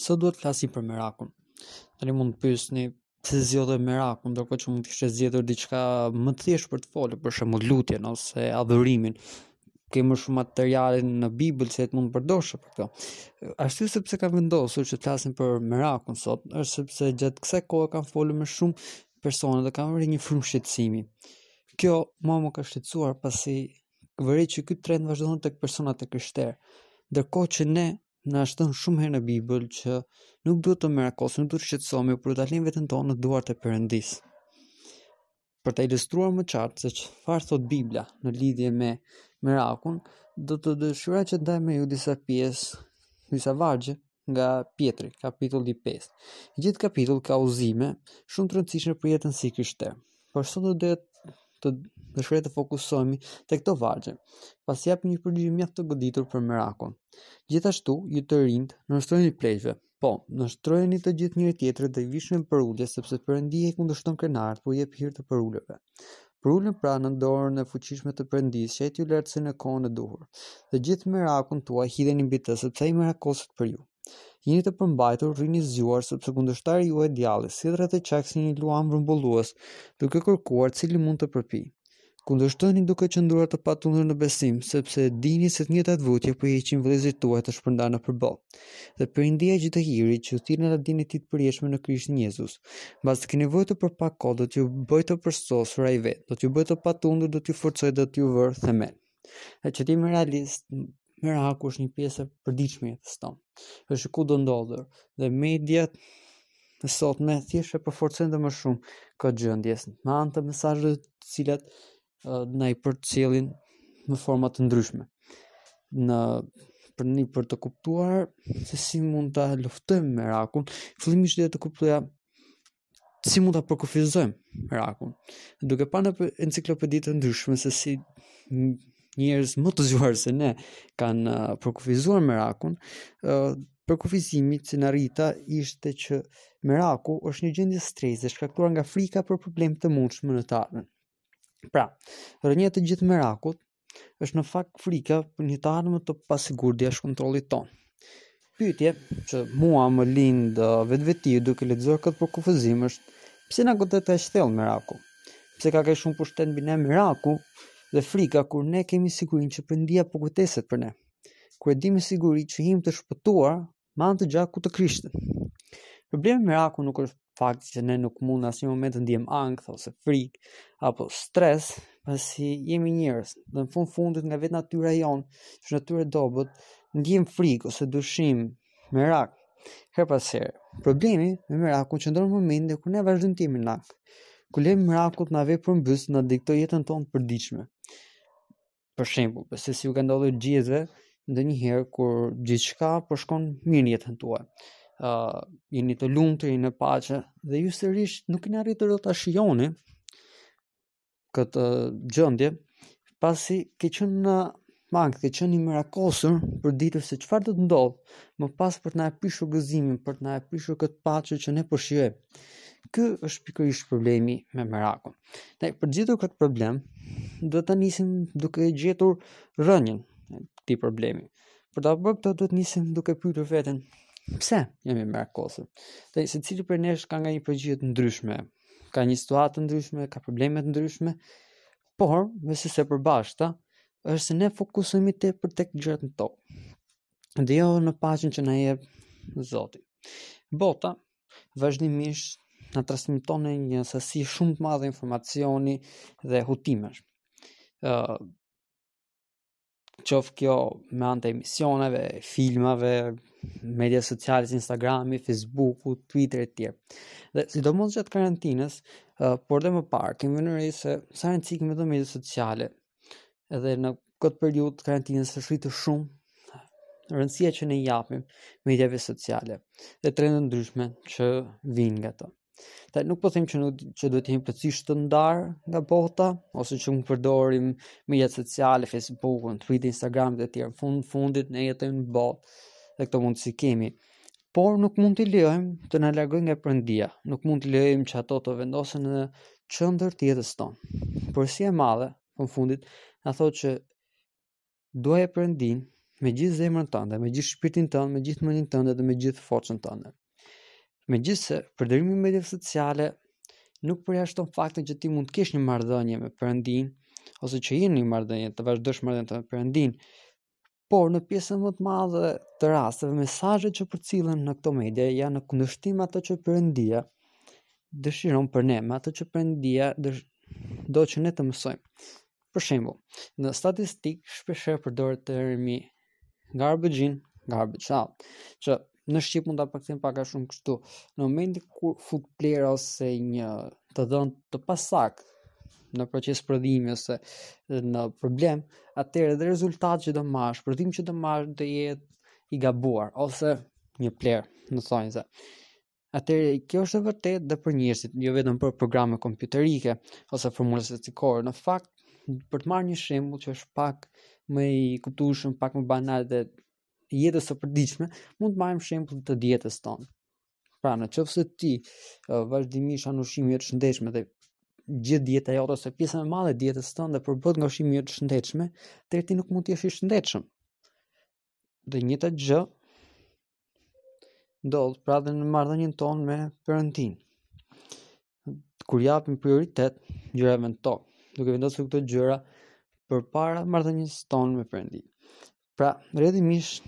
Sot duhet të flasim për merakun. Tani mund të pyesni pse zgjodhe merakun, ndërkohë që mund të kishe zgjedhur diçka më të thjeshtë për të folur, për shembull lutjen ose adhurimin. Ke më shumë material në Bibël që mund të përdorsh për këto. Arsyeja pse kam vendosur që të flasim për merakun sot, është sepse gjatë kësaj kohe kam folur me shumë persona dhe kam vënë re një frymë shqetësimi. Kjo mua më ka shqetësuar pasi vë re që ky trend vazhdon tek personat e krishterë. Ndërkohë që ne Na është thënë shumë herë në Bibël që nuk duhet të merakosemi, nuk duhet të shqetësohemi, por ta lëmë veten tonë në duart e Perëndisë. Për ta ilustruar më qartë se çfarë thotë Bibla në lidhje me merakun, do të dëshiroja që të ndaj me ju disa pjesë, disa vargje nga Pjetri, kapitulli 5. Gjithë kapitulli ka udhëzime shumë të rëndësishme për jetën si krishterë. Por sot do të dëshiroja të fokusohemi tek këto vargje, pasi japin një përgjigje mjaft të goditur për merakun. Gjithashtu, ju të rinjtë, nënshtrojuni pleqve. Po, nënshtrojuni të gjithë njëri-tjetrit dhe vishni përulje sepse Perëndia i kundërshton krenarët por u jep hir të përulurve. Përuluni pra nën dorën e fuqishme të Perëndisë, që ai t'ju lartësojë në kohën e duhur. Dhe gjithë merakun tuaj hidheni mbi të, sepse ai merakoset për ju. Jini të përmbajtur, rrini zgjuar sepse kundërshtari juaj djalli sillet rreth e qark si një luan vrumbullues, duke kërkuar cilin mund të përpijë. Kundërshtojeni duke qëndruar të patundur në besim, sepse e dini se të njëjtat vuajtje po i heqin vëllezërit tuaj të shpërndarë nëpër botë. Dhe Perëndia i çdo hiri që ju thirri në lavdinë e tij të përjetshme në Krishtin Jezus. Mbasi të keni vuajtur për pak kohë, do t'ju bëjë të përsosur ai vetë, do t'ju bëjë të patundur, do t'ju forcojë, do t'ju vërë themel. Dhe që të jemi realistë, meraku është një pjesë e përditshme e jetës tonë. Është kudondodhur dhe mediat e sotme thjesht e përforcojnë dhe më shumë këtë gjendje, me anë të mesazheve të cilat uh, na i përcjellin në forma të ndryshme. Në parim për të kuptuar se si mund të luftojmë merakun, fillimisht duhet të kuptojmë si mund ta përkufizojmë merakun. Duke parë në enciklopedi të ndryshme se si njerëz më të zgjuar se ne kanë uh, përkufizuar merakun, uh, përkufizimi që arrita ishte që meraku është një gjendje stresi e shkaktuar nga frika për probleme të mundshme në të ardhmen. Pra, rrënjët e gjithë merakut është në fakt frika për një të ardhme të pasigurt jashtë kontrollit tonë. Pyetja që mua më lind uh, vetvetiu duke lexuar këtë përkufizim është pse na godet kaq thellë meraku? Pse ka kaq shumë pushtet mbi ne meraku dhe frika kur ne kemi sigurinë që Perëndia po kujteset për ne? Kur e dimë me siguri që jemi të shpëtuar me anë të gjakut të Krishtit. Problemi me merakun nuk është fakti që ne nuk mund në asnjë moment të ndiejmë ankth ose frikë apo stres, pasi jemi njerëz. Dhe në fund fundit nga vetë natyra jonë, që është natyrë e dobët, ndiejmë frikë ose dyshim, merak herë pas herë. Problemi me merakun qëndron në momentet kur ne vazhdojmë të jemi në ankth. Kur e lejmë merakun të na përmbysë, na diktojë jetën tonë përditshme. për shembull, besoj se ju ka ndodhur të gjithëve ndonjëherë kur gjithçka po shkon mirë në jetën tuaj. ë uh, jeni të lumtur, jeni në paqe dhe ju sërish nuk keni arritur dot ta shijoni këtë gjendje, pasi ke qenë në ankth, ke qenë i merakosur për të ditur se çfarë do të ndodhë më pas për të na prishur gëzimin, për të na prishur këtë paqe që ne po shijojmë. Ky është pikërisht problemi me merakun. Ne për të zgjidhur këtë problem duhet ta nisim duke gjetur rrënjën e këtij problemi. Për ta bërë këtë do të nisim duke pyetur veten pse jemi merakosur. Dhe secili prej nesh ka nga një përgjigje të ndryshme, ka një situatë të ndryshme, ka probleme të ndryshme, por mendoj se e përbashkëta është se ne fokusohemi tepër tek gjërat në tokë. Dhe jo në paqen që na jep Zoti. Bota vazhdimisht na transmeton një sasi shumë të madhe informacioni dhe hutimesh. ë uh, qoftë kjo me anë të emisioneve, filmave, mediave sociale si Instagrami, Facebooku, Twitteri etj. Dhe sidomos gjatë karantinës, uh, por dhe më parë, kemi vënë re se sa rëndësi kemi te mediat sociale, edhe në këtë periudhë të karantinës është rritur shumë rëndësia që ne i japim mediave sociale dhe trendeve të ndryshme që vijnë nga to. Tani nuk po them që nuk që duhet të jemi plotësisht të ndarë nga bota ose që mos të përdorim mediat sociale, Facebook-un, Twitter, Instagram dhe të tjerë. Fund fundit ne jetojmë në botë dhe këto mundësi kemi. por nuk mund t'i lejojmë të na largojnë nga Perëndia, nuk mund të lejojmë që ato të vendosen në qendër të jetës tonë. Porosia e madhe, në fund të fundit, na thotë që duaj Perëndinë me gjithë zemrën tënde, me gjithë shpirtin tënd, me gjithë mendjen tënde dhe me gjithë forcën tënde. Megjithëse përdorimi i mediave sociale nuk përjashton faktin që ti mund të kesh një marrëdhënie me Perëndinë ose që je në një marrëdhënie, të vazhdosh marrëdhënien me Perëndinë, Por në pjesën më të madhe të rasteve, mesazhet që përcillen në këto media janë në kundërshtim me ato që Perëndia dëshiron për ne, me ato që Perëndia dësh... do që ne të mësojmë. Për shembull, në statistikë shpeshherë përdoret termi garbage in, garbage out, që në shqip mund ta përkthejmë pak a shumë kështu. Në momentin kur fut plehra ose një të dhënë të pasaktë në proces prodhimi ose në problem, atëherë dhe rezultati që do marrësh, prodhimi që do marrësh do jetë i gabuar ose një plehër, në thonjëza. Atëherë kjo është e vërtetë dhe për njerëzit, jo vetëm për programe kompjuterike ose formula statistikore. Në fakt, për të marrë një shembull që është pak më i kuptueshëm, pak më banal dhe jetës së përditshme, mund të marrim shembullin e dietës tonë. Pra, në qoftë se ti vazhdimisht ha ushqime jo të shëndetshme dhe gjithë dieta jote ose pjesa më e madhe e dietës tënde përbëhet nga ushqime jo të shëndetshme, atëherë ti nuk mund të jesh i shëndetshëm. Dhe e njëjta gjë ndodh pra dhe në marrëdhënien tonë me Perëndin. kur i japim prioritet gjërave në tokë, duke vendosur këto gjëra përpara marrëdhënies tonë me Perëndin. Pra, rrjedhimisht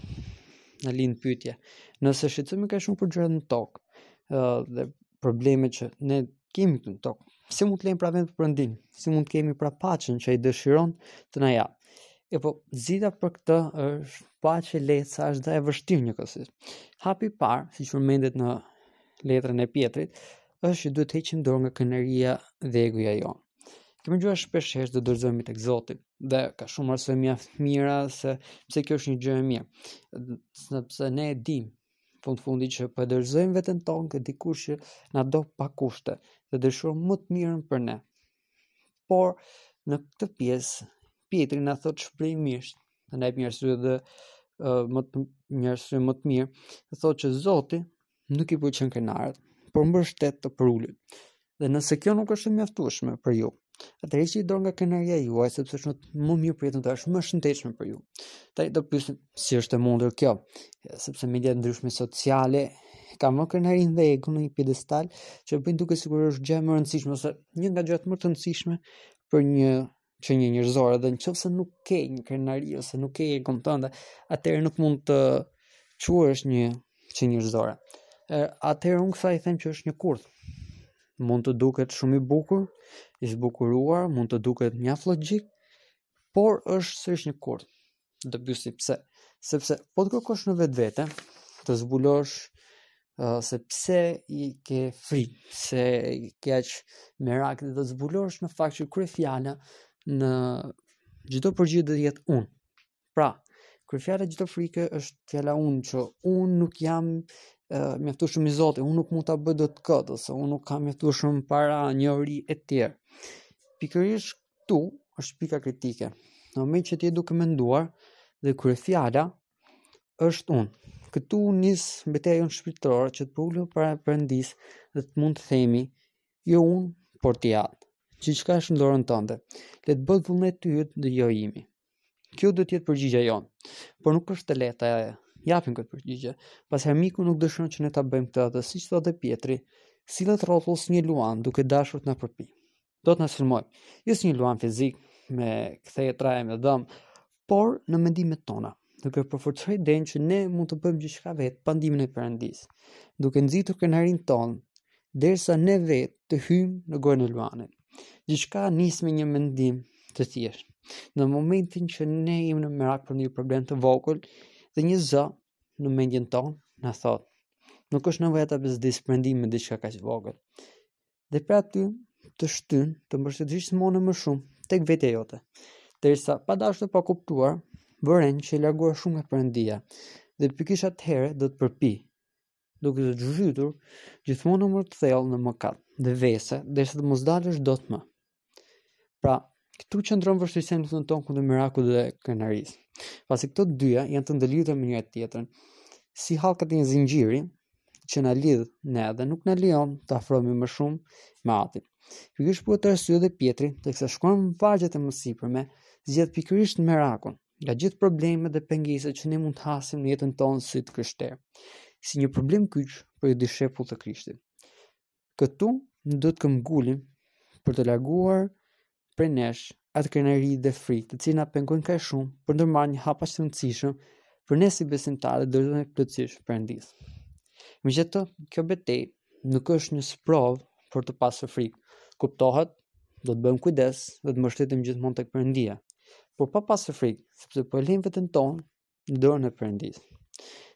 na lind pyetja, nëse shqetësohemi kaq shumë për gjërat në tokë, ë dhe problemet që ne kemi këtu në tokë, si mund të lejmë pra vend për Perëndin? Si mund të kemi pra paqen që ai dëshiron të na japë? E po, zgjidhja për këtë është po aq e lehtë sa është dhe e vështirë njëkohësisht. Hapi i parë, siç përmendet në letrën e Pjetrit, është që duhet të heqim dorë nga krenaria dhe egoja jonë. Kemi dëgjuar shpeshherë të dorëzohemi tek Zoti dhe ka shumë arsye mjaft të mira se pse kjo është një gjë e mirë. Sepse ne e dimë fundi fundit që po dorëzojmë veten tonë ke dikush që na do pa kushte dhe dëshiron më të mirën për ne. Por në këtë pjesë Pjetri na thotë shprehimisht, na jep një arsye dhe më të një arsye më të mirë, thotë që Zoti nuk i pëlqen krenarët, por mbështet të përulurit. Dhe nëse kjo nuk është e mjaftueshme për ju, atëherë hiqni dorë nga krenaria juaj, sepse është më mirë për jetën tuaj, është më e shëndetshme për ju. Tani do pyesni si është e mundur kjo, sepse mediat e ndryshme sociale kanë krenarinë dhe egon në një pjedestal që e bëjnë të duket sikur është gjëja më e rëndësishme ose një nga gjërat më të rëndësishme për një qenie njerëzore dhe nëse nuk ke një krenari ose nuk ke egon tënde, atëherë nuk mund të quhesh një që njerëzore. Atëherë unë kësaj them që është një kurth. Mund të duket shumë i bukur, i zbukuruar, mund të duket mjaft logjik, por është sërish një kurth. Do pyesni pse? Sepse po të kërkosh në vetvete, të zbulosh uh, se pse ke frikë, pse ke aq merak dhe do të zbulosh në fakt që kryefjala në çdo përgjigje do të jetë unë. Pra, kryefjala e çdo frike është fjala unë që unë nuk jam uh, mjaftueshëm i zoti, unë nuk mund të bëj dot këtë, ose unë nuk kam mjaftueshëm para, njohuri e të tjera. Pikërisht Këtu është pika kritike. Në momentin që ti je duke menduar dhe kryefjala është unë. Këtu nis beteja jonë shpirtërore që të përulemi përpara Perëndisë dhe të mund të themi jo unë, por ti Atë. Gjithçka është në dorën tënde, le të bëhet vullneti yt dhe jo imi. Kjo duhet të jetë përgjigja jonë, por nuk është e lehtë ta japim këtë përgjigje, pasi armiku nuk dëshiron që ne ta bëjmë këtë dhe siç thotë dhe Pjetri, sillet rrotull si një luan duke dashur të na përpijë. do të na sulmojë. Jo si një luan fizik me kthetra e me dhëmbë, por në mendimet tona, duke përforcuar idenë që ne mund të bëjmë gjithçka vetë pa ndihmën e Perëndis, duke nxitur krenarinë tonë, derisa ne vetë të hyjmë në gojën e luanit. Gjithçka nis me një mendim të thjeshtë. Në momentin që ne jemi në merak për një problem të vogël dhe një zë në mendjen tonë na thotë, nuk është nevoja ta bezdis Perëndinë me diçka kaq vogël. dhe prej aty të shtyn të mbështetesh gjithmonë e më shumë tek vetja jote. Derisa pa dashur pa kuptuar, vëren që je larguar shumë nga Perëndia dhe pikërisht atëherë do të përpijë duke të zhytur gjithmonë më thellë në mëkat dhe vese, derisa të mos dalësh dot më. Pra, këtu qëndron vështirësia në luftën tonë kundër merakut dhe krenarisë. Pasi këto të dyja janë të ndërlidhura me njëra tjetrën. Si hallkat e një zinxhiri që na lidh ne dhe nuk na lejon të afrohemi më shumë me atin. Pikërisht për këtë arsye dhe Pjetri, teksa shkruan vargjet e mësipërme, zgjedh pikërisht merakun nga gjithë problemet dhe pengesat që ne mund të hasim në jetën tonë si të krishterë, si një problem kyç për dishepujt e Krishtit. Këtu duhet këmbëngulim për të larguar prej nesh atë krenari dhe frikë, të cilat na pengojnë kaq shumë për të ndërmarrë një hap kaq të rëndësishëm për ne si besimtarë dhe t'i dorëzohemi plotësisht Perëndisë. Megjithatë, kjo betejë nuk është një sprovë për t'u pasë frikë. Kuptohet, do të bëjmë kujdes dhe të mbështetemi gjithmonë tek Perëndia. Por pa pasë frikë, sepse po e lëmë veten tonë në dorën e Perëndisë.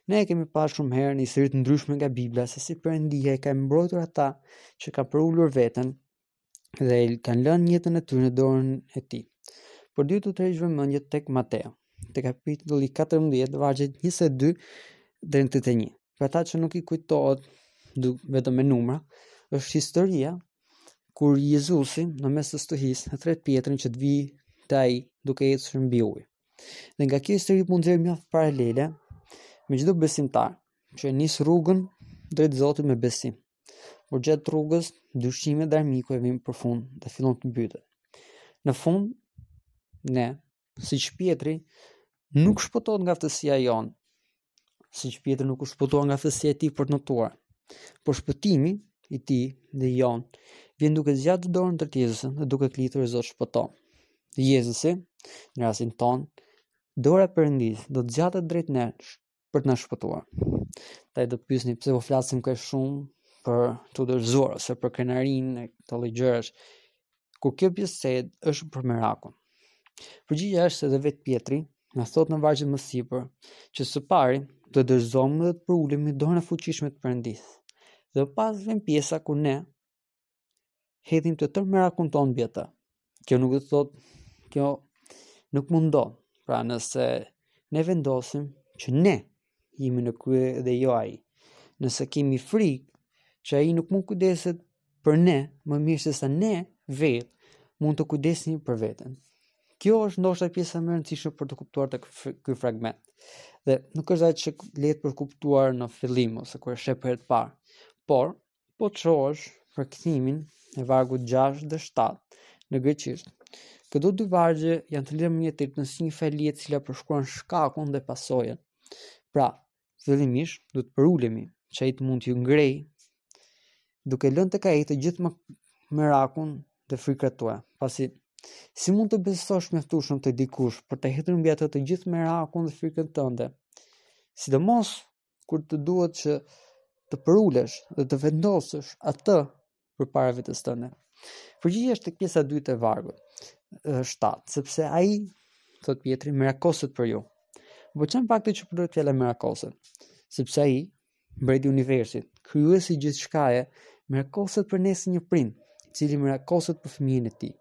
Ne e kemi parë shumë herë në histori të ndryshme nga Bibla se si Perëndia i ka mbrojtur ata që kanë përulur veten dhe i kanë lënë jetën e tyre në dorën e Tij. Por dua të tërheq vëmendjen tek Mateu, te kapitulli 14, vargjet 22 deri në 31. Për ata që nuk i kujtohet vetëm me numra, është historia kur Jezusi në mes të stuhisë e thërret Pjetrin që të vijë te ai duke ecur mbi ujë. Dhe nga kjo histori mund të nxjerrim mjaft paralele me çdo besimtar që e nis rrugën drejt Zotit me besim. Por gjatë rrugës dyshimet dhe armiku e vënë përfund dhe fillon të mbytet. Në fund ne, siç Pjetri, nuk shpëtohet nga aftësia jonë siç Pjetri nuk u shpëtua nga aftësia e tij për të notuar. Por shpëtimi i tij dhe joni, vjen duke zgjatur dorën drejt Jezusit dhe duke klithur Zot shpëto. Jezusi, në rastin tonë, dora e Perëndisë do të zgjatet drejt nesh për të në shpëtuar. Tani do të pyesni pse po flasim kaq shumë për t'u dorëzuar ose për krenarinë e të ligjërash. kur kjo bisedë është për merakun. Përgjigja është se dhe vetë Pjetri na thotë në vargun më sipër që së pari duhet të dorëzohemi dhe të përulemi nën dorën e fuqishme të Perëndisë. Dhe më pas vjen pjesa ku ne hedhim të tërë merakun tonë mbi atë. Kjo nuk do të thotë kjo nuk mundon. Pra nëse ne vendosim që ne jemi në krye dhe jo ai. Nëse kemi frikë që ai nuk mund të kujdeset për ne, më mirë sesa ne vetë mund të kujdesemi për veten. Kjo është ndoshta pjesa më e rëndësishme për t'u kuptuar tek ky fragment. Dhe nuk është aq e lehtë për kuptuar në fillim ose kur e sheh për herë të parë. Por po të shohësh përkthimin e vargut 6 dhe 7 në greqisht. Këto dy vargje janë të lidhura me njëra tjetrën si një fjali e cila përshkruan shkakun dhe pasojën. Pra, fillimisht duhet të përulemi, që ai të mund t'ju ngrejë, duke lënë tek ai të gjithë merakun dhe frikërat e tua, pasi si mund të besosh mjaftueshëm te dikush për të hedhur mbi atë të gjithë merakun dhe frikën tënde? Sidomos kur të duhet që të përulesh dhe të vendosësh atë përpara vetes tënde. Përgjigja është te pjesa e dytë e vargut shtatë, sepse ai, thotë Pjetri, merakoset për ju. Më pëlqen fakti që përdoret fjala merakoset, sepse ai, mbreti i universit, krijuesi i gjithçkaje, merakoset për ne si një prind, i cili merakoset për fëmijën e tij.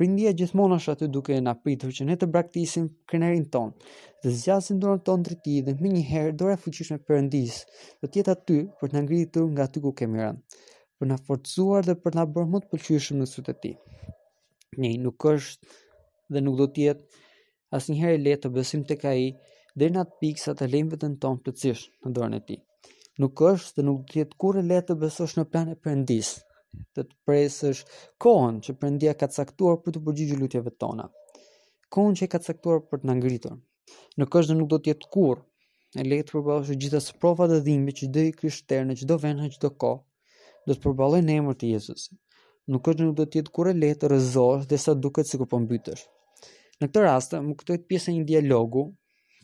Perëndia gjithmonë është aty duke na pritur që ne të braktisim krenarinë tonë. Dhe të zgjasim dorën tonë drejt tij dhe menjëherë dora e fuqishme e Perëndisë do të jetë aty për të na ngritur nga aty ku kemi rënë, për na forcuar dhe për na bërë më të pëlqyeshëm në sytë e tij. Ne nuk është dhe nuk do të jetë asnjëherë e lehtë të besojmë tek ai deri në atë pikë sa ta lëmë veten tonë plotësisht në dorën e tij. Nuk është dhe nuk do të jetë kurrë e lehtë të besosh në planin e Perëndisë, dhe të presësh kohën që Perëndia ka caktuar për t'iu përgjigjur lutjeve tona. Kohën që ai ka caktuar për të na ngritur. Nuk është dhe nuk do të jetë kurrë e lehtë të përballosh gjithë sprovat dhe dhimbjet që çdo i krishterë në çdo vend në çdo kohë Do të përballojë në emër të Jezusit. Nuk është nuk do të jetë kurrë e lehtë të rrëzohesh derisa duket sikur po mbytesh. Në këtë rast, më kujtohet pjesa e një dialogu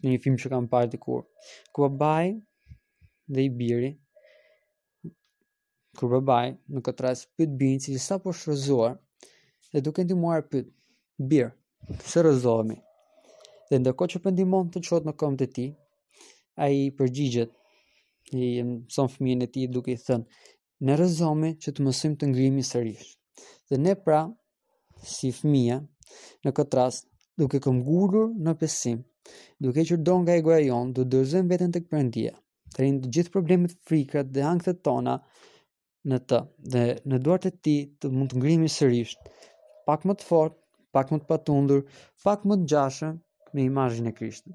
në një film që kam parë dikur, ku babai dhe i biri kur babai në këtë rast pyet birin i cili sapo është rrëzuar dhe duke ndihmuar pyet bir pse rrëzohemi dhe ndërkohë që po e ndihmon të çohet në këmbët e tij Ai i përgjigjet, i mëson fëmijën e tij duke i thënë: "Ne rrëzohemi që të mësojmë të ngrihemi sërish." Dhe ne pra, si fëmija, në këtë rast, duke këmbgulur në besim, duke hequr dorë nga egoja jonë, të dorëzojmë veten tek Perëndia. Të rrinë të gjithë problemet, frikrat dhe ankthet tona në të dhe në duart e tij të mund të ngrihemi sërish, pak më të fortë, pak më të patundur, pak më të ngjashëm me imazhin e Krishtit.